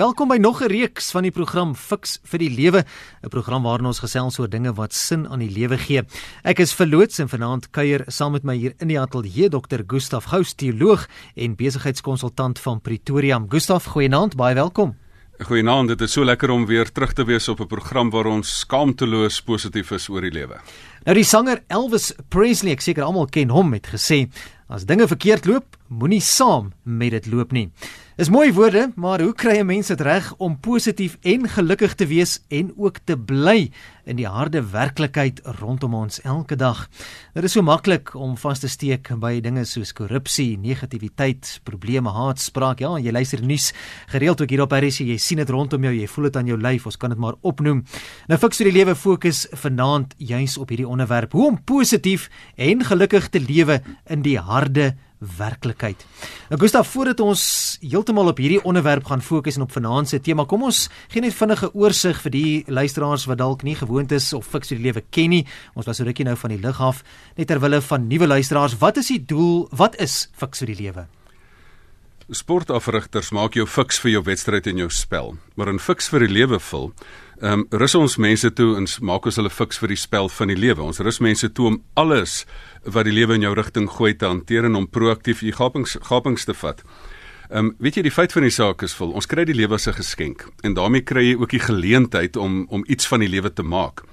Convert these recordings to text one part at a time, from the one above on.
Welkom by nog 'n reeks van die program Fix vir die Lewe, 'n program waarin ons gesels oor dinge wat sin aan die lewe gee. Ek is verloots en vanaand kuier saam met my hier in die ateljee Dr. Gustaf Gous, teoloog en besigheidskonsultant van Pretoria. Gustaf, goeienaand, baie welkom. Goeienaand, dit is so lekker om weer terug te wees op 'n program waar ons skaamteloos positief is oor die lewe. Nou die sanger Elvis Presley, ek seker almal ken hom, het gesê: "As dinge verkeerd loop, moenie saam met dit loop nie." Is mooi woorde, maar hoe kry 'n mens dit reg om positief en gelukkig te wees en ook te bly in die harde werklikheid rondom ons elke dag? Dit is so maklik om vas te steek by dinge soos korrupsie, negativiteit, probleme, haatspraak. Ja, jy luister nuus gereeld ook hier op RSC, jy sien dit rondom jou, jy voel dit aan jou lyf. Ons kan dit maar opnoem. Nou fiks vir die lewe fokus vanaand juis op hierdie onderwerp: hoe om positief en gelukkig te lewe in die harde werklikheid. Nou Gustav, voordat ons heeltemal op hierdie onderwerp gaan fokus en op vanaand se tema, kom ons gee net vinnige oorsig vir die luisteraars wat dalk nie gewoond is of fiks die lewe ken nie. Ons was so rukkie nou van die lig af, net ter wille van nuwe luisteraars. Wat is die doel? Wat is fiks vir die lewe? Sportafrigters maak jou fiks vir jou wedstryd en jou spel, maar in fiks vir die lewe vul Ehm um, rus ons mense toe en maak ons hulle fiks vir die spel van die lewe. Ons rus mense toe om alles wat die lewe in jou rigting gooi te hanteer en om proaktief die gapings gapings te vat. Ehm um, weet jy die feit van die saak is vol. Ons kry die lewe as 'n geskenk en daarmee kry jy ook die geleentheid om om iets van die lewe te maak.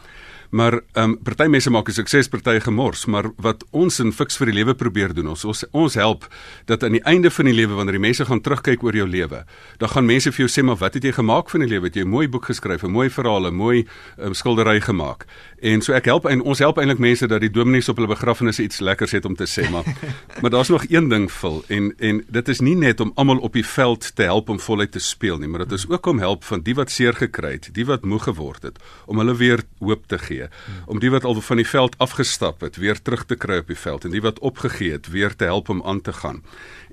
Maar ehm um, party mense maak 'n sukses, party gemors, maar wat ons in Fix vir die Lewe probeer doen, ons ons, ons help dat aan die einde van die lewe wanneer die mense gaan terugkyk oor jou lewe, dan gaan mense vir jou sê maar wat het jy gemaak van die lewe? Het jy 'n mooi boek geskryf, 'n mooi verhaal, 'n mooi um, skildery gemaak? En so ek help en ons help eintlik mense dat die dominees op hulle begrafnisse iets lekkers het om te sê, maar maar daar's nog een ding vul en en dit is nie net om almal op die veld te help om voluit te speel nie, maar dit is ook om help van die wat seer gekry het, die wat moeg geword het, om hulle weer hoop te gee gee om die wat al van die veld afgestap het weer terug te kry op die veld en die wat opgegee het weer te help om aan te gaan.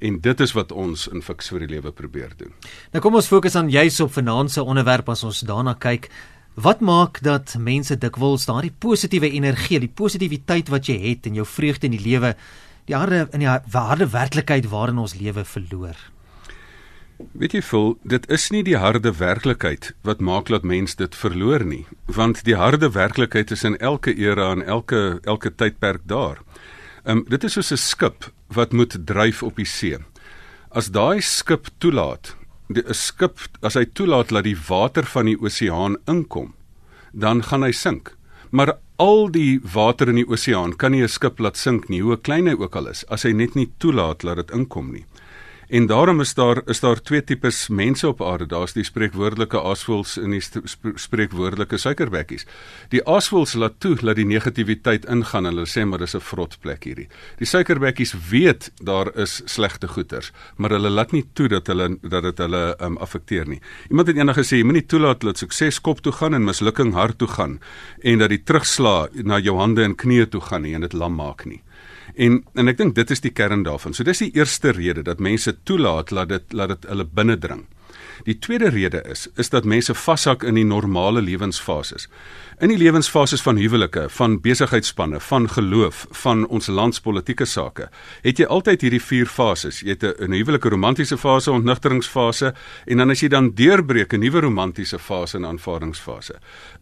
En dit is wat ons in Fix vir die Lewe probeer doen. Nou kom ons fokus aan juis op finansiële onderwerp as ons daarna kyk. Wat maak dat mense dikwels daardie positiewe energie, die positiwiteit wat jy het in jou vreugde in die lewe, die harde in die harde werklikheid waarin ons lewe verloor? Weet jy voel dit is nie die harde werklikheid wat maak dat mens dit verloor nie want die harde werklikheid is in elke era en elke elke tydperk daar. Ehm um, dit is soos 'n skip wat moet dryf op die see. As daai skip toelaat, 'n skip as hy toelaat dat die water van die oseaan inkom, dan gaan hy sink. Maar al die water in die oseaan kan nie 'n skip laat sink nie, hoe klein hy ook al is, as hy net nie toelaat dat dit inkom nie. En daarom is daar is daar twee tipes mense op aarde. Daar's die spreekwoordelike aasvoëls en die spreekwoordelike suikerbekkies. Die aasvoëls laat toe dat die negativiteit ingaan hulle sê maar dis 'n vrot plek hierdie. Die suikerbekkies weet daar is slegte goeters, maar hulle laat nie toe dat hulle dat dit hulle um, affekteer nie. Iemand het eendag gesê jy moenie toelaat dat sukses kop toe gaan en mislukking hart toe gaan en dat die terugslag na jou hande en knieë toe gaan nie en dit lam maak nie. En en ek dink dit is die kern daarvan. So dis die eerste rede dat mense toelaat dat dit laat dit hulle binnendring. Die tweede rede is is dat mense vashak in die normale lewensfases. In die lewensfases van huwelike, van besigheidsspanne, van geloof, van ons landspolitiese sake, het jy altyd hierdie vier fases. Jy het 'n huwelike romantiese fase, ontnigteringsfase en dan as jy dan deurbreek 'n nuwe romantiese fase en aanvaardingsfase.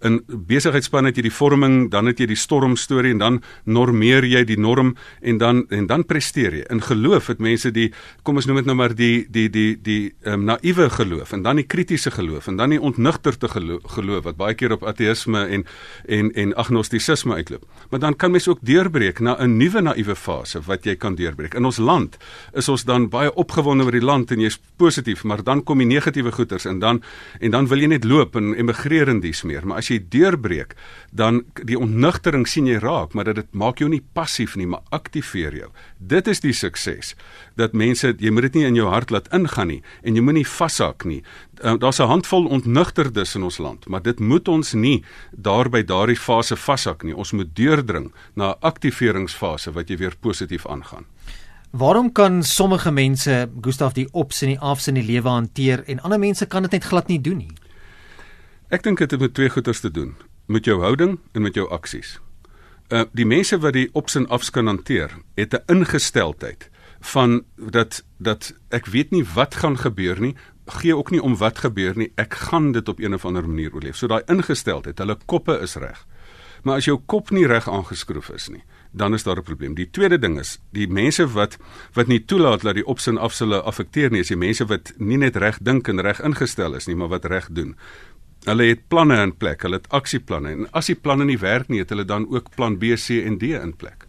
In besigheidsspanne het jy die vorming, dan het jy die stormstorie en dan normeer jy die norm en dan en dan presteer jy. In geloof het mense die kom ons noem dit nou maar die die die die ehm um, naïewe geloof en dan die kritiese geloof en dan die ontnigterde geloof, geloof wat baie keer op ateïsme en en en agnostisisme uitloop. Maar dan kan mens ook deurbreek na 'n nuwe naïewe fase wat jy kan deurbreek. In ons land is ons dan baie opgewonde oor die land en jy's positief, maar dan kom die negatiewe goeters en dan en dan wil jy net loop en emigreer in dies meer. Maar as jy deurbreek, dan die ontnigtering sien jy raak, maar dit maak jou nie passief nie, maar aktiveer jou. Dit is die sukses. Dat mense, jy moet dit nie in jou hart laat ingaan nie en jy moenie vashak nie. Uh, Daar's 'n handvol ontnigterdes in ons land, maar dit moet ons nie daar by daardie fase vashak nie. Ons moet deurdring na 'n aktiveringsfase wat jy weer positief aangaan. Waarom kan sommige mense Gustaf die ops en die afs in die lewe hanteer en ander mense kan dit net glad nie doen nie? Ek dink dit het met twee goeters te doen, met jou houding en met jou aksies. Uh die mense wat die ops en afs kan hanteer, het 'n ingesteldheid van dat dat ek weet nie wat gaan gebeur nie gee ook nie om wat gebeur nie ek gaan dit op een of ander manier oorleef so daai ingesteldheid hulle koppe is reg maar as jou kop nie reg aangeskroef is nie dan is daar 'n probleem. Die tweede ding is, die mense wat wat nie toelaat dat die opsin af hulle affekteer nie, is die mense wat nie net reg dink en reg ingestel is nie, maar wat reg doen. Hulle het planne in plek, hulle het aksieplanne en as die planne nie werk nie, het hulle dan ook plan B, C en D in plek.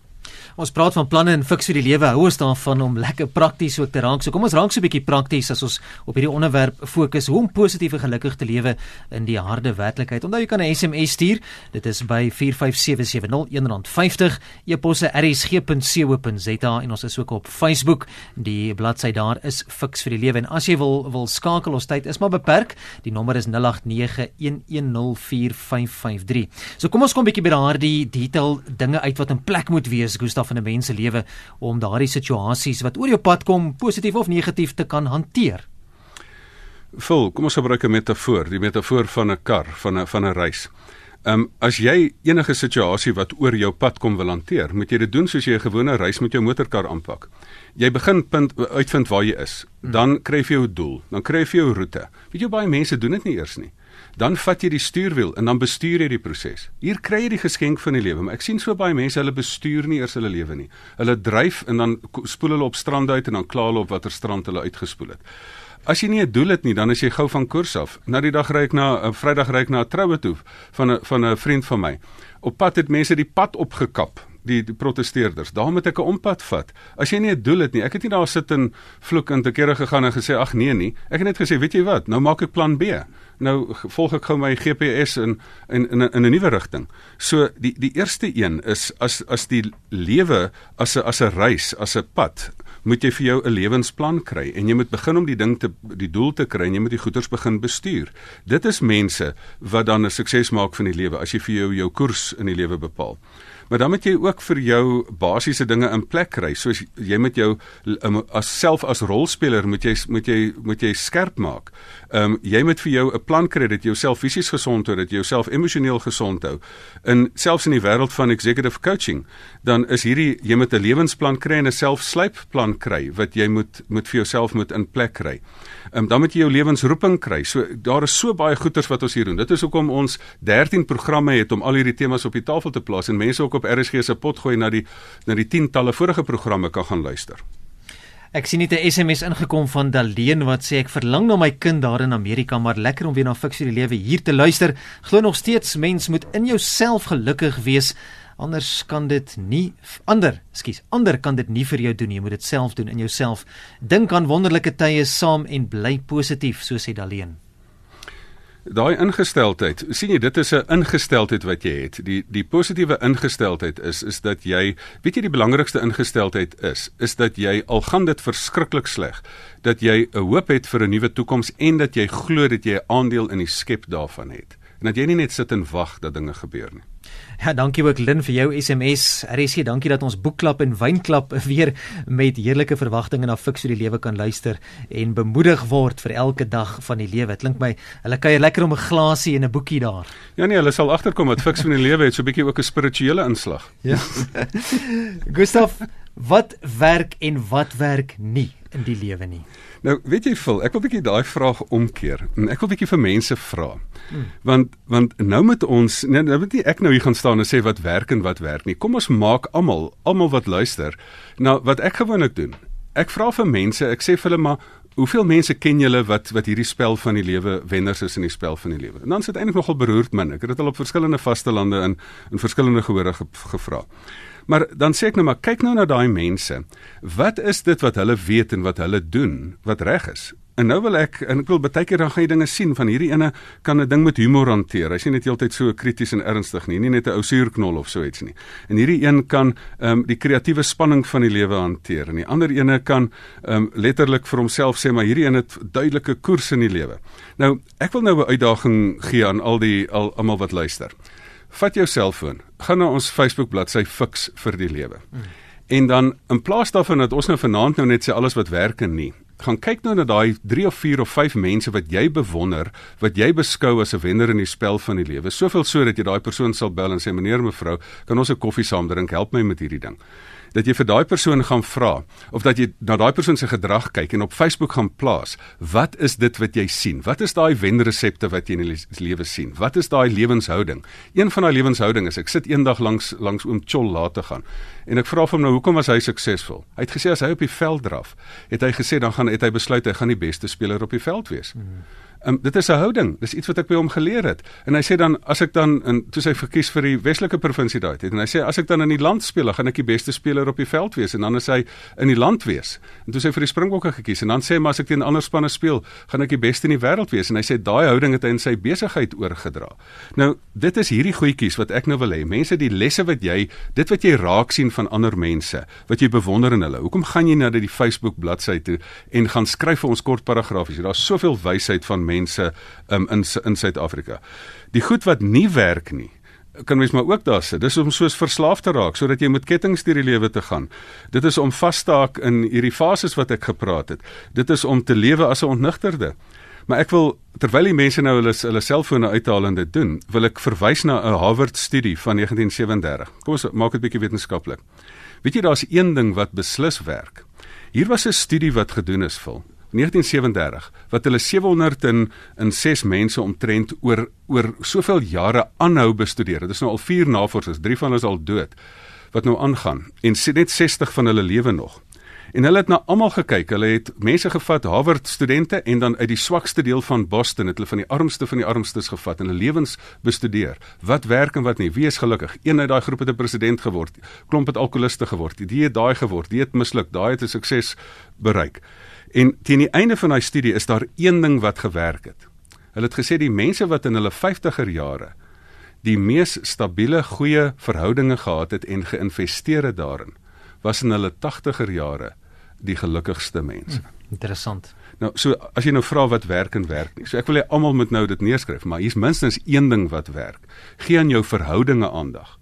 Ons praat van planne en fiks vir die lewe. Hou ons daarvan om lekker prakties ook te raak. So kom ons raak so 'n bietjie prakties as ons op hierdie onderwerp fokus hoe om positief en gelukkig te lewe in die harde werklikheid. Onthou jy kan 'n SMS stuur. Dit is by 45770 R1.50. E-posse rsg.co.za en ons is ook op Facebook. Die bladsy daar is fiks vir die lewe en as jy wil wil skakel ons tyd is maar beperk. Die nommer is 0891104553. So kom ons kom 'n bietjie by daardie detail dinge uit wat in plek moet wees. Gustav van 'n mens se lewe om daardie situasies wat oor jou pad kom, positief of negatief te kan hanteer. Vol, kom ons gebruik 'n metafoor, die metafoor van 'n kar, van 'n van 'n reis. Ehm um, as jy enige situasie wat oor jou pad kom wil hanteer, moet jy dit doen soos jy 'n gewone reis met jou motorkar aanpak. Jy begin punt uitvind waar jy is. Dan kry jy jou doel, dan kry jy jou roete. Weet jy baie mense doen dit nie eers nie dan vat jy die stuurwiel en dan bestuur jy die proses. Hier kry jy die geskenk van die lewe, maar ek sien so baie mense hulle bestuur nie eers hulle lewe nie. Hulle dryf en dan spoel hulle op strand uit en dan kla hulle op watter strand hulle uitgespoel het. As jy nie 'n doel het nie, dan is jy gou van koers af. Na die dag ry ek na 'n uh, Vrydag ry ek na 'n troue toe van 'n van 'n vriend van my. Op pad het mense die pad opgekap die, die protesteerders. Daar moet ek 'n ompad vat. As jy nie 'n doel het nie, ek het nie daar sit en vloek en te kere gegaan en gesê ag nee nie. Ek het net gesê, weet jy wat? Nou maak ek plan B. Nou volg ek gou my GPS in in in in 'n nuwe rigting. So die die eerste een is as as die lewe as 'n as 'n reis, as 'n pad moet jy vir jou 'n lewensplan kry en jy moet begin om die ding te die doel te kry en jy moet die goeders begin bestuur. Dit is mense wat dan 'n sukses maak van die lewe as jy vir jou jou koers in die lewe bepaal. Maar dan moet jy ook vir jou basiese dinge in plek kry. Soos jy met jou um, as self as rolspeler moet jy moet jy moet jy skerp maak. Ehm um, jy moet vir jou 'n plan kry dat jy jouself fisies gesond hou, dat jy jouself emosioneel gesond hou. In selfs in die wêreld van executive coaching, dan is hierdie jy moet 'n lewensplan kry en 'n selfslypplan kry wat jy moet moet vir jouself moet in plek kry. Ehm um, dan moet jy jou lewensroeping kry. So daar is so baie goeters wat ons hier doen. Dit is hoekom ons 13 programme het om al hierdie temas op die tafel te plaas en mense ook op RSG se pot gooi na die na die tientalle vorige programme kan gaan luister. Ek sien net 'n SMS ingekom van Daleen wat sê ek verlang na my kind daar in Amerika, maar lekker om weer na Fiksie die lewe hier te luister. Glo nog steeds mens moet in jouself gelukkig wees. Anders kan dit nie ander, skus, ander kan dit nie vir jou doen nie. Jy moet dit self doen in jouself. Dink aan wonderlike tye saam en bly positief, so sê Daleen. Daai ingesteldheid, sien jy, dit is 'n ingesteldheid wat jy het. Die die positiewe ingesteldheid is is dat jy, weet jy die belangrikste ingesteldheid is, is dat jy al gaan dit verskriklik sleg, dat jy 'n hoop het vir 'n nuwe toekoms en dat jy glo dat jy 'n aandeel in die skep daarvan het. En dat jy nie net sit en wag dat dinge gebeur nie. Ja, dankie ook Lin vir jou SMS. RSC, dankie dat ons boekklap en wynklap weer met heerlike verwagtinge na Fix vir die lewe kan luister en bemoedig word vir elke dag van die lewe. Klink my, hulle kuier lekker om 'n glasie en 'n boekie daar. Ja nee, hulle sal agterkom dat Fix vir die lewe het so 'n bietjie ook 'n spirituele inslag. Ja. Gustaf, wat werk en wat werk nie in die lewe nie? Nou, weet jy vol, ek wil 'n bietjie daai vraag omkeer en ek wil 'n bietjie vir mense vra. Hmm. Want want nou moet ons nee, nou moet nie ek nou hier gaan staan en sê wat werk en wat werk nie. Kom ons maak almal, almal wat luister, nou wat ek gewoonlik doen. Ek vra vir mense, ek sê vir hulle maar Hoeveel mense ken julle wat wat hierdie spel van die lewe wenners is in die spel van die lewe? En dan sit eintlik nogal beroerd min. Ek het dit al op verskillende vaste lande in in verskillende gehore ge, gevra. Maar dan sê ek nou maar kyk nou na daai mense. Wat is dit wat hulle weet en wat hulle doen wat reg is? En nou wil ek en ek wil baie keer dan gaan jy dinge sien van hierdie ene kan 'n ding met humor hanteer. Hy's nie net heeltyd so krities en ernstig nie, nie net 'n ou suurknol of so iets nie. En hierdie een kan ehm um, die kreatiewe spanning van die lewe hanteer. En die ander ene kan ehm um, letterlik vir homself sê maar hierdie een het duidelike koers in die lewe. Nou, ek wil nou 'n uitdaging gee aan al die al almal wat luister. Vat jou selfoon, gaan na ons Facebook bladsy Fix vir die lewe. En dan in plaas daarvan dat ons nou vanaand nou net sê alles wat werk en nie, gaan kyk nou na daai 3 of 4 of 5 mense wat jy bewonder, wat jy beskou as 'n wenner in die spel van die lewe. Soveel so dat jy daai persoon sal bel en sê meneer mevrou, kan ons 'n koffie saam drink? Help my met hierdie ding. Dat jy vir daai persoon gaan vra of dat jy na daai persoon se gedrag kyk en op Facebook gaan plaas, wat is dit wat jy sien? Wat is daai wenresepte wat jy in die lewe sien? Wat is daai lewenshouding? Een van daai lewenshouding is ek sit eendag langs langs oom Chol laat te gaan en ek vra hom nou hoekom was hy suksesvol? Hy het gesê as hy op die veld draf, het hy gesê dan gaan het hy besluit hy gaan die beste speler op die veld wees. Hmm. Um, dit is 'n houding. Dis iets wat ek by hom geleer het. En hy sê dan as ek dan in toe sy verkies vir die Weselike provinsie daai het en hy sê as ek dan in die land speel, gaan ek die beste speler op die veld wees en dan is hy in die land wees. En toe sy vir die Springbokke gekies en dan sê hy maar as ek teen ander spanne speel, gaan ek die beste in die wêreld wees en hy sê daai houding het hy in sy besigheid oorgedra. Nou, dit is hierdie goedjies wat ek nou wil hê. Mense, die lesse wat jy, dit wat jy raak sien van ander mense, wat jy bewonder in hulle. Hoekom gaan jy na die Facebook bladsy toe en gaan skryf vir ons kort paragrafies? Daar's soveel wysheid van mense um, in in Suid-Afrika. Die goed wat nie werk nie kan mens maar ook daar sit. Dis om soos verslaaf te raak sodat jy met kettinge deur die lewe te gaan. Dit is om vas te haak in hierdie fases wat ek gepraat het. Dit is om te lewe as 'n ontnigterde. Maar ek wil terwyl die mense nou hulle hulle selfone uithaal en dit doen, wil ek verwys na 'n Harvard studie van 1937. Kom ons maak dit bietjie wetenskaplik. Weet jy daar's een ding wat beslis werk. Hier was 'n studie wat gedoen is vir 1937 wat hulle 700 in in 6 mense omtrent oor oor soveel jare aanhou bestudeer. Dit is nou al 4 navorsers, 3 van hulle is al dood wat nou aangaan en net 60 van hulle lewe nog. En hulle het na almal gekyk. Hulle het mense gevat, Harvard studente en dan uit die swakste deel van Boston het hulle van die armste van die armstes gevat en hulle lewens bestudeer. Wat werk en wat nie. Wie is gelukkig? Een uit daai groep het 'n president geword. Klomp het alkoholiste geword. Die het daai geword. Die het misluk. Daai het 'n sukses bereik. En teen die einde van daai studie is daar een ding wat gewerk het. Hulle het gesê die mense wat in hulle 50er jare die mees stabiele goeie verhoudinge gehad het en geïnvesteer het daarin, was in hulle 80er jare die gelukkigste mense. Hmm, interessant. Nou, so as jy nou vra wat werk en werk nie. So ek wil hê almal moet nou dit neerskryf, maar hier's minstens een ding wat werk. Gee aan jou verhoudinge aandag.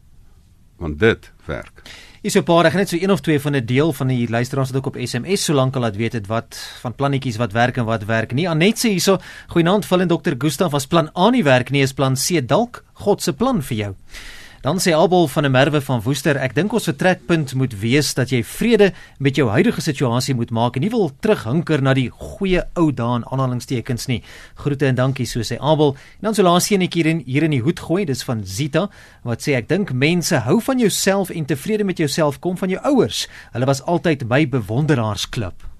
Want dit werk. Is so paar, ek net so een of twee van 'n deel van die luisteraars wat ook op SMS solank al laat weet het wat van plannetjies wat werk en wat werk nie. Anet sê hierso, goeienaand, vullend dokter Gustaf as plan A nie werk nie, is plan C dalk God se plan vir jou. Dan sê Abel van 'n merwe van Woester, ek dink ons vertrekpunt moet wees dat jy vrede met jou huidige situasie moet maak en nie wil terughinker na die goeie ou dae in aanhalingstekens nie. Groete en dankie so sê Abel. En dan so laaste enetjie hier in hier in die hoed gooi, dis van Zita wat sê ek dink mense hou van jouself en tevrede met jouself kom van jou ouers. Hulle was altyd my bewonderaars-klub.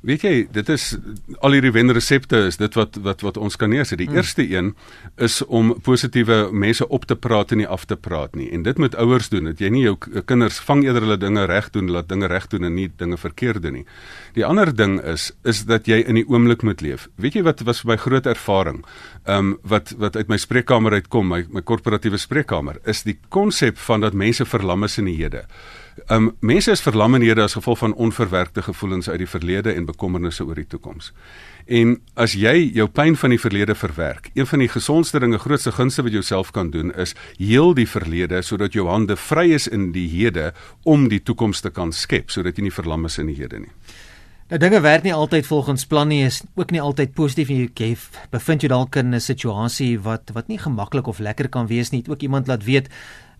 Weet jy, dit is al hierdie wenresepte is dit wat wat wat ons kan neersit. Die mm. eerste een is om positiewe mense op te praat en nie af te praat nie. En dit moet ouers doen. Dat jy nie jou kinders vang eerder hulle dinge reg doen, laat dinge reg doen en nie dinge verkeerd doen nie. Die ander ding is is dat jy in die oomblik moet leef. Weet jy wat was my groot ervaring? Ehm um, wat wat uit my spreekkamer uitkom, my my korporatiewe spreekkamer, is die konsep van dat mense verlam is in die hede. Um mense is verlam in hierde as gevolg van onverwerkte gevoelens uit die verlede en bekommernisse oor die toekoms. En as jy jou pyn van die verlede verwerk, een van die gesondste dinge, grootste gunste wat jy jouself kan doen is heel die verlede sodat jou hande vry is in die hede om die toekoms te kan skep sodat jy nie verlam is in die hede nie. Nou dinge werk nie altyd volgens plan nie, is ook nie altyd positief en jy bevind jou dalk in 'n situasie wat wat nie gemaklik of lekker kan wees nie. Ook iemand laat weet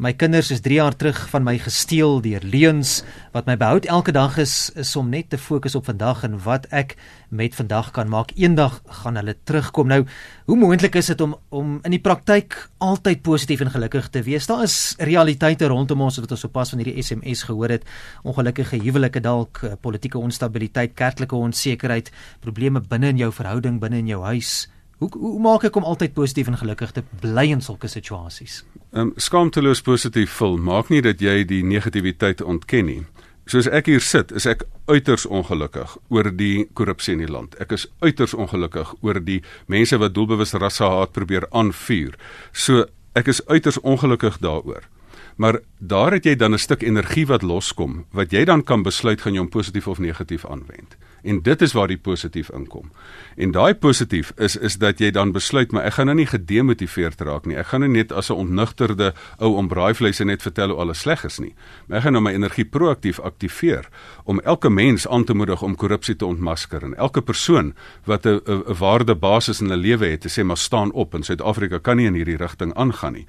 My kinders is 3 jaar terug van my gesteel deur leuns wat my behoud elke dag is is om net te fokus op vandag en wat ek met vandag kan maak. Eendag gaan hulle terugkom. Nou, hoe moontlik is dit om om in die praktyk altyd positief en gelukkig te wees? Daar is realiteite rondom ons wat ons sopas van hierdie SMS gehoor het. Ongelukkige huwelike dalk, eh, politieke onstabiliteit, kerklike onsekerheid, probleme binne in jou verhouding, binne in jou huis. Hoe hoe maak ek om altyd positief en gelukkig te bly in sulke situasies? Ehm um, skaamteloos positief voel maak nie dat jy die negatiwiteit ontken nie. Soos ek hier sit, is ek uiters ongelukkig oor die korrupsie in die land. Ek is uiters ongelukkig oor die mense wat doelbewus rassehaat probeer aanvuur. So ek is uiters ongelukkig daaroor. Maar daar het jy dan 'n stuk energie wat loskom wat jy dan kan besluit gaan jy hom positief of negatief aanwend. En dit is waar die positief inkom. En daai positief is is dat jy dan besluit maar ek gaan nou nie gedemotiveerd raak nie. Ek gaan nou net as 'n onnugterde ou om braaivleis net vertel hoe alles sleg is nie. Maar ek gaan nou my energie proaktief aktiveer om elke mens aan te moedig om korrupsie te ontmasker en elke persoon wat 'n 'n waardebasis in 'n lewe het te sê maar staan op en Suid-Afrika kan nie in hierdie rigting aangaan nie.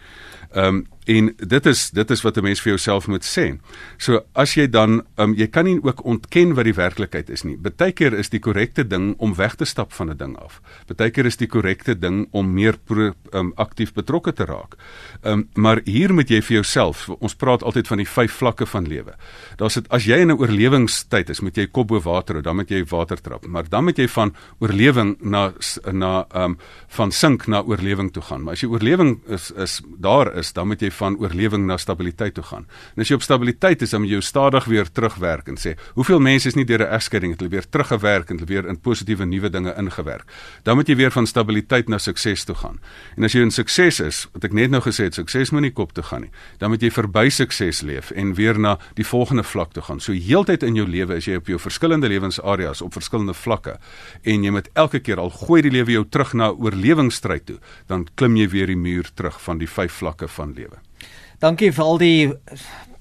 Ehm um, En dit is dit is wat 'n mens vir jouself moet sê. So as jy dan um, jy kan nie ook ontken wat die werklikheid is nie. Partykeer is die korrekte ding om weg te stap van 'n ding af. Partykeer is die korrekte ding om meer pro, um, aktief betrokke te raak. Um, maar hier moet jy vir jouself, ons praat altyd van die vyf vlakke van lewe. Daar's dit as jy in 'n oorlewingstyd is, moet jy kop bo water hou, dan moet jy water trap, maar dan moet jy van oorlewing na na um van sink na oorlewing toe gaan. Maar as jy oorlewing is is daar is, dan moet jy van oorlewing na stabiliteit toe gaan. En as jy op stabiliteit is, dan moet jy stadig weer terugwerk en sê, hoeveel mense is nie deur 'n egskeiding het hulle weer teruggewerk en hulle weer in positiewe nuwe dinge ingewerk. Dan moet jy weer van stabiliteit na sukses toe gaan. En as jy in sukses is, wat ek net nou gesê het, sukses moet nie kop toe gaan nie. Dan moet jy verby sukses leef en weer na die volgende vlak toe gaan. So heeltyd in jou lewe is jy op jou verskillende lewensareas op verskillende vlakke en jy moet elke keer al gooi die lewe jou terug na oorlewingsstryd toe, dan klim jy weer die muur terug van die vyf vlakke van lewe. Dankie vir al die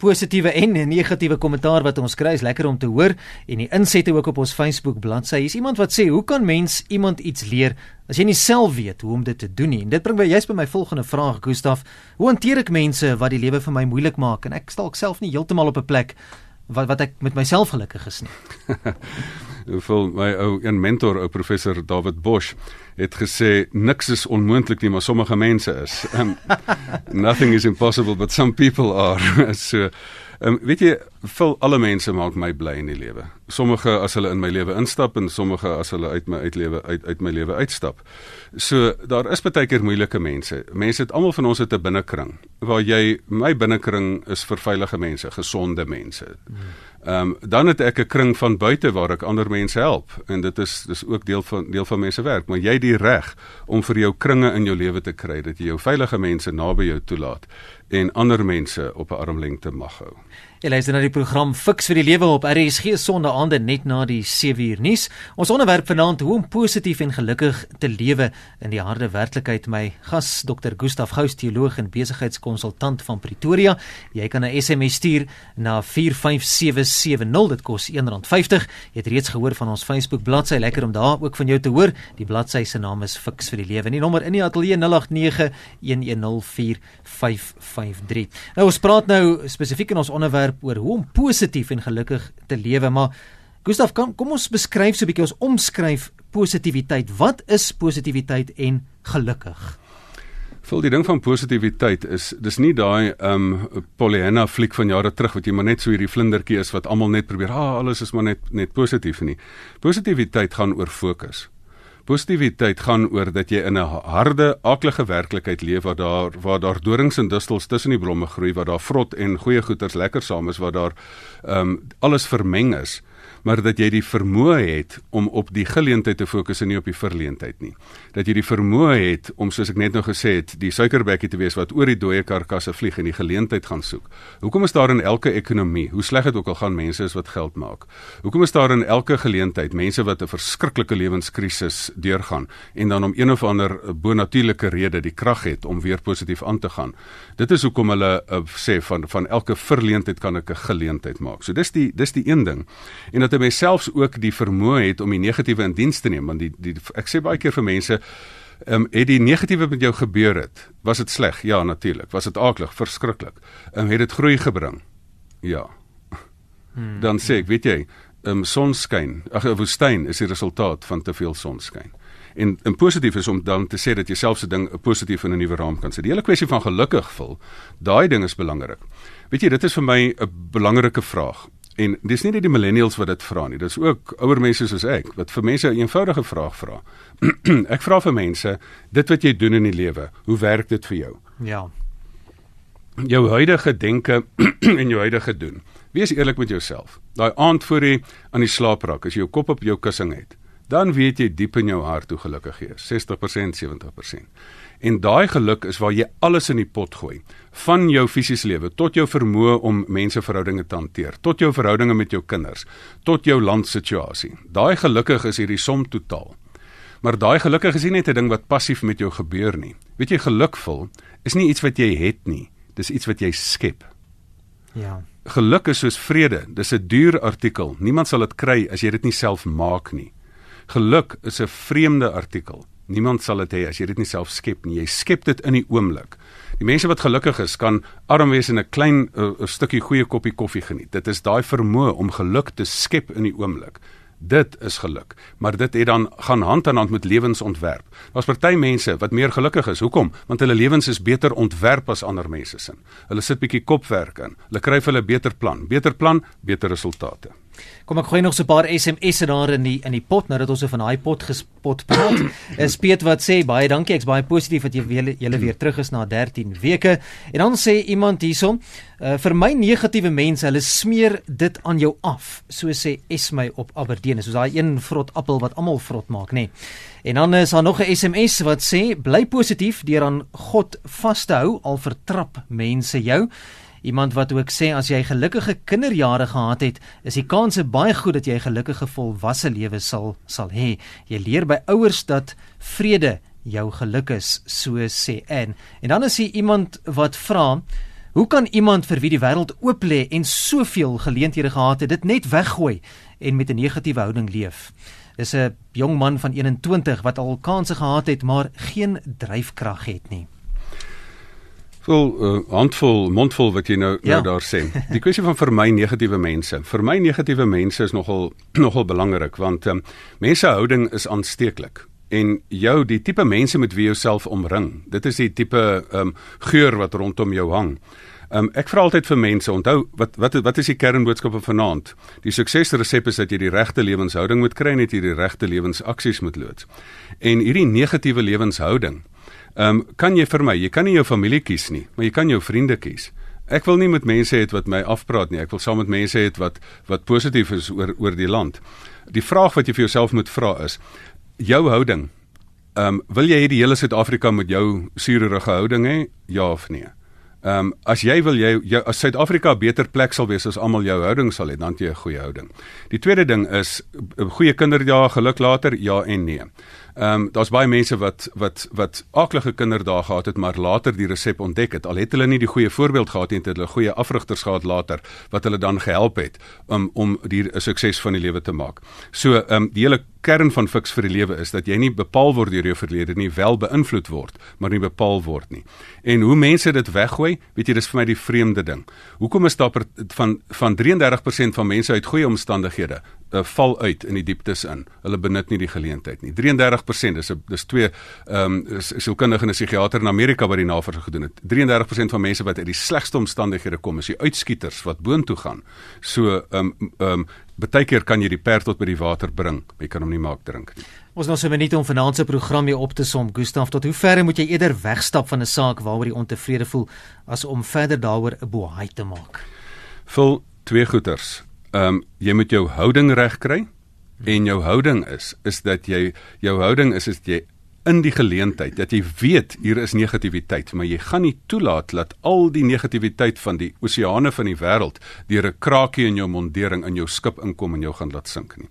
positiewe en negatiewe kommentaar wat ons kry. Is lekker om te hoor en die insette ook op ons Facebook bladsy. Hier's iemand wat sê, "Hoe kan mens iemand iets leer as jy nie self weet hoe om dit te doen nie?" En dit bring my juist by my volgende vraag, Gustaf. Hoe hanteer ek mense wat die lewe vir my moeilik maak en ek stalk self nie heeltemal op 'n plek wat wat ek met myself gelukkig is nie? Hoeveel my ou een mentor, ou professor David Bosch het gesê niks is onmoontlik nie, maar sommige mense is. Um, nothing is impossible but some people are. so um, weet jy, vir alle mense maak my bly in die lewe. Sommige as hulle in my lewe instap en sommige as hulle uit my uitlewe uit uit my lewe uitstap. So daar is baie keer moeilike mense. Mense het almal van ons het 'n binnekring waar jy my binnekring is vir veilige mense, gesonde mense. Ehm um, dan het ek 'n kring van buite waar ek ander mense help en dit is dis ook deel van deel van mense werk, maar jy het die reg om vir jou kringe in jou lewe te kry dat jy jou veilige mense naby jou toelaat en ander mense op 'n armlengte mag hou. Jy luister na die program Fix vir die Lewe op RSG Sondag aande net na die 7 uur nuus. Ons onderwerp vanaand hoe om positief en gelukkig te lewe in die harde werklikheid. My gas Dr. Gustaf Gous, teoloog en besigheidskonsultant van Pretoria. Jy kan 'n SMS stuur na 45770. Dit kos R1.50. Jy het reeds gehoor van ons Facebook bladsy. Lekker om daar ook van jou te hoor. Die bladsy se naam is Fix vir die Lewe. Die nommer in die ateljee 0891104553. Nou ons praat nou spesifiek in ons onderwerp onderwerp oor hoe om positief en gelukkig te lewe, maar Gustaf, kom, kom ons beskryf so 'n bietjie ons omskryf positiwiteit. Wat is positiwiteit en gelukkig? Vol die ding van positiwiteit is dis nie daai um Pollyanna fliek van jare terug wat jy maar net so hierdie vlindertjie is wat almal net probeer, ah alles is maar net net positief nie. Positiwiteit gaan oor fokus. Positiwiteit gaan oor dat jy in 'n harde, aaklige werklikheid leef waar daar waar daar dorings en distels tussen die blomme groei, waar daar vrot en goeie goeters lekker saam is, waar daar ehm um, alles vermeng is maar dat jy die vermoë het om op die geleentheid te fokus en nie op die verleentheid nie. Dat jy die vermoë het om soos ek net nou gesê het, die suikerbekkie te wees wat oor die dooie karkasse vlieg en die geleentheid gaan soek. Hoekom is daar in elke ekonomie, hoe sleg dit ook al gaan, mense is wat geld maak? Hoekom is daar in elke geleentheid mense wat 'n verskriklike lewenskrisis deurgaan en dan om een of ander bonatuurlike rede die krag het om weer positief aan te gaan? Dit is hoekom hulle uh, sê van van elke verleentheid kan ek 'n geleentheid maak. So dis die dis die een ding. En dat 'n mens selfs ook die vermoë het om die negatiewe in diens te neem want die die ek sê baie keer vir mense ehm um, het die negatiewe met jou gebeur het was dit sleg? Ja natuurlik was dit aaklig verskriklik. Ehm um, het dit groei gebring? Ja. Hmm. dan sê ek weet jy ehm um, sonskyn ag 'n woestyn is die resultaat van te veel sonskyn. En en positief is om dan te sê dat jy self se ding positief in 'n nuwe raam kan sit. Die hele kwessie van gelukkig voel daai ding is belangrik. Weet jy dit is vir my 'n belangrike vraag En dis nie net die millennials wat dit vra nie, dis ook ouer mense soos ek wat vir mense 'n eenvoudige vraag vra. ek vra vir mense, dit wat jy doen in die lewe, hoe werk dit vir jou? Ja. Jou huidige denke en jou huidige doen. Wees eerlik met jouself. Daai aand voor jy aan die slaap raak, as jy jou kop op jou kussing het, dan weet jy diep in jou hart hoe gelukkig jy is, 60%, 70%. En daai geluk is waar jy alles in die pot gooi, van jou fisiese lewe tot jou vermoë om menseverhoudinge te hanteer, tot jou verhoudinge met jou kinders, tot jou landsituasie. Daai gelukkig is hierdie som totaal. Maar daai gelukkig is nie net 'n ding wat passief met jou gebeur nie. Weet jy gelukvol is nie iets wat jy het nie, dis iets wat jy skep. Ja. Geluk is soos vrede, dis 'n duur artikel. Niemand sal dit kry as jy dit nie self maak nie. Geluk is 'n vreemde artikel. Niemand sal dit hê as jy dit nie self skep nie. Jy skep dit in die oomblik. Die mense wat gelukkig is, kan arm wees en 'n klein uh, stukkie goeie koppie koffie geniet. Dit is daai vermoë om geluk te skep in die oomblik. Dit is geluk, maar dit het dan gaan hand aan hand met lewensontwerp. Daar's party mense wat meer gelukkig is. Hoekom? Want hulle lewens is beter ontwerp as ander mense se. Hulle sit bietjie kopwerk in. Hulle kry vir hulle beter plan, beter plan, beter resultate. Kom ek gooi nog so 'n paar SMS'e daar in die in die pot nou dat ons oor van daai pot gespot praat. is Piet wat sê baie dankie, ek's baie positief dat jy weer julle weer terug is na 13 weke. En dan sê iemand hierson, uh, vir my negatiewe mense, hulle smeer dit aan jou af. So sê Esmy op Aberdeen, soos daai een vrot appel wat almal vrot maak, nê. Nee. En dan is daar nog 'n SMS wat sê bly positief deur aan God vas te hou al vertrap mense jou. Iemand wat ook sê as jy gelukkige kinderjare gehad het, is die kanse baie goed dat jy 'n gelukkige volwasse lewe sal sal hê. Jy leer by ouers dat vrede jou geluk is, so sê en. En dan is hier iemand wat vra, hoe kan iemand vir wie die wêreld oop lê en soveel geleenthede gehad het, dit net weggooi en met 'n negatiewe houding leef? Dis 'n jong man van 21 wat al kansse gehad het, maar geen dryfkrag het nie vol uh, handvol mondvol wat jy nou nou ja. nou daar sê. Die kwessie van vir my negatiewe mense. Vir my negatiewe mense is nogal nogal belangrik want um, mensehouding is aansteeklik en jou die tipe mense met wie jy jouself omring. Dit is die tipe um, geur wat rondom jou hang. Um, ek vra altyd vir mense, onthou wat wat wat is die kernboodskap van vanaand? Die suksesresep is dat jy die regte lewenshouding moet kry en net jy die regte lewensaksies moet loods. En hierdie negatiewe lewenshouding Ehm um, kan jy vir my, jy kan nie jou familie kies nie, maar jy kan jou vriende kies. Ek wil nie met mense hê wat my afpraat nie. Ek wil saam met mense hê wat wat positief is oor oor die land. Die vraag wat jy vir jouself moet vra is jou houding. Ehm um, wil jy hê die hele Suid-Afrika moet jou suurerige houding hê? Ja of nee? Ehm um, as jy wil jy, jy as Suid-Afrika 'n beter plek sal wees as almal jou houding sal hê, dan jy 'n goeie houding. Die tweede ding is goeie kinderdae geluk later, ja en nee. Ehm um, daar's baie mense wat wat wat aaklige kinderdae gehad het, maar later die resep ontdek het. Al het hulle nie die goeie voorbeeld gehad nie, het hulle goeie afrigters gehad later wat hulle dan gehelp het om om die sukses van die lewe te maak. So ehm um, die hele kern van fiks vir die lewe is dat jy nie bepaal word deur jou verlede nie, wel beïnvloed word, maar nie bepaal word nie. En hoe mense dit weggooi, weet jy, dis vir my die vreemde ding. Hoekom is daar van van 33% van mense uit goeie omstandighede uh, val uit in die dieptes in. Hulle benut nie die geleentheid nie. 33% dis 'n dis twee ehm um, sielkundige en 'n psigiater in Amerika wat die navorsing gedoen het. 33% van mense wat uit die slegste omstandighede kom, is die uitskieters wat boontoe gaan. So ehm um, ehm um, baie keer kan jy die perd tot by die water bring, maar jy kan hom nie maak drink nie. Ons nou so 'n minuut om vanaand se program hier op te som. Gustaf, tot hoe ver moet jy eerder wegstap van 'n saak waaroor jy ontevrede voel as om verder daaroor 'n boei te maak? Vul twee goeters ehm um, jy moet jou houding reg kry en jou houding is is dat jy jou houding is is jy in die geleentheid dat jy weet hier is negativiteit maar jy gaan nie toelaat dat al die negativiteit van die oseane van die wêreld deur 'n kraakie in jou mondering in jou skip inkom en jou gaan laat sink nie.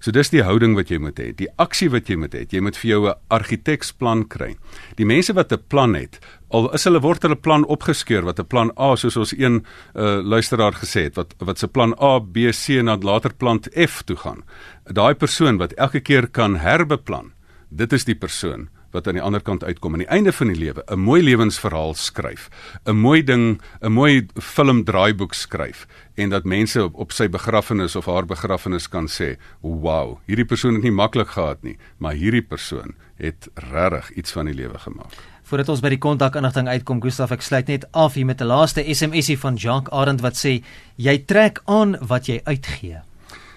So dis die houding wat jy moet hê, die aksie wat jy moet hê. Jy moet vir jou 'n argiteksplan kry. Die mense wat 'n plan het, al is hulle word hulle plan opgeskeur wat 'n plan A soos ons een uh, luisteraar gesê het wat wat se plan A, B, C en dan later plan F toe gaan. Daai persoon wat elke keer kan herbeplan, dit is die persoon wat aan die ander kant uitkom aan die einde van die lewe 'n mooi lewensverhaal skryf, 'n mooi ding, 'n mooi film draaiboek skryf en dat mense op, op sy begrafnis of haar begrafnis kan sê, "Wow, hierdie persoon het nie maklik gehad nie, maar hierdie persoon het regtig iets van die lewe gemaak." Voordat ons by die kontakinligting uitkom, Gustaf, ek sluit net af hier met 'n laaste SMSie van Jacques Arend wat sê, "Jy trek aan wat jy uitgee."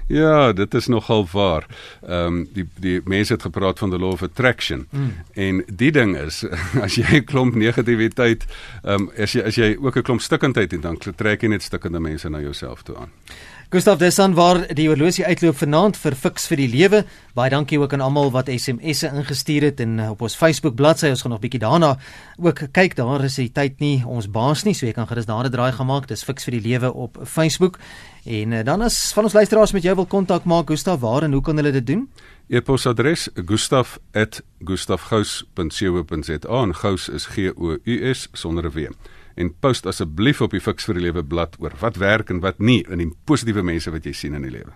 Ja, dit is nogal waar. Ehm um, die die mense het gepraat van the law of attraction. Mm. En die ding is as jy 'n klomp negativiteit ehm um, as jy as jy ook 'n klomp stikkindheid het, dan trek jy net stikkende mense na jouself toe aan. Gustav Desan waar die horlosie uitloop vanaand vir fiks vir die lewe. Baie dankie ook aan almal wat SMS'e ingestuur het en op ons Facebook bladsy. Ons gaan nog bietjie daarna ook kyk. Daar is die tyd nie ons baas nie, so jy kan gerus daar 'n draai gemaak. Dis fiks vir die lewe op Facebook. En eh, dan as van ons luisteraars met jou wil kontak maak, Gustav, waar en hoe kan hulle dit doen? E-posadres: gustaf@gustafgous.co.za. Gous is G O U S sonder 'n W en post asseblief op die Fix vir die Lewe blad oor wat werk en wat nie in die positiewe mense wat jy sien in die lewe.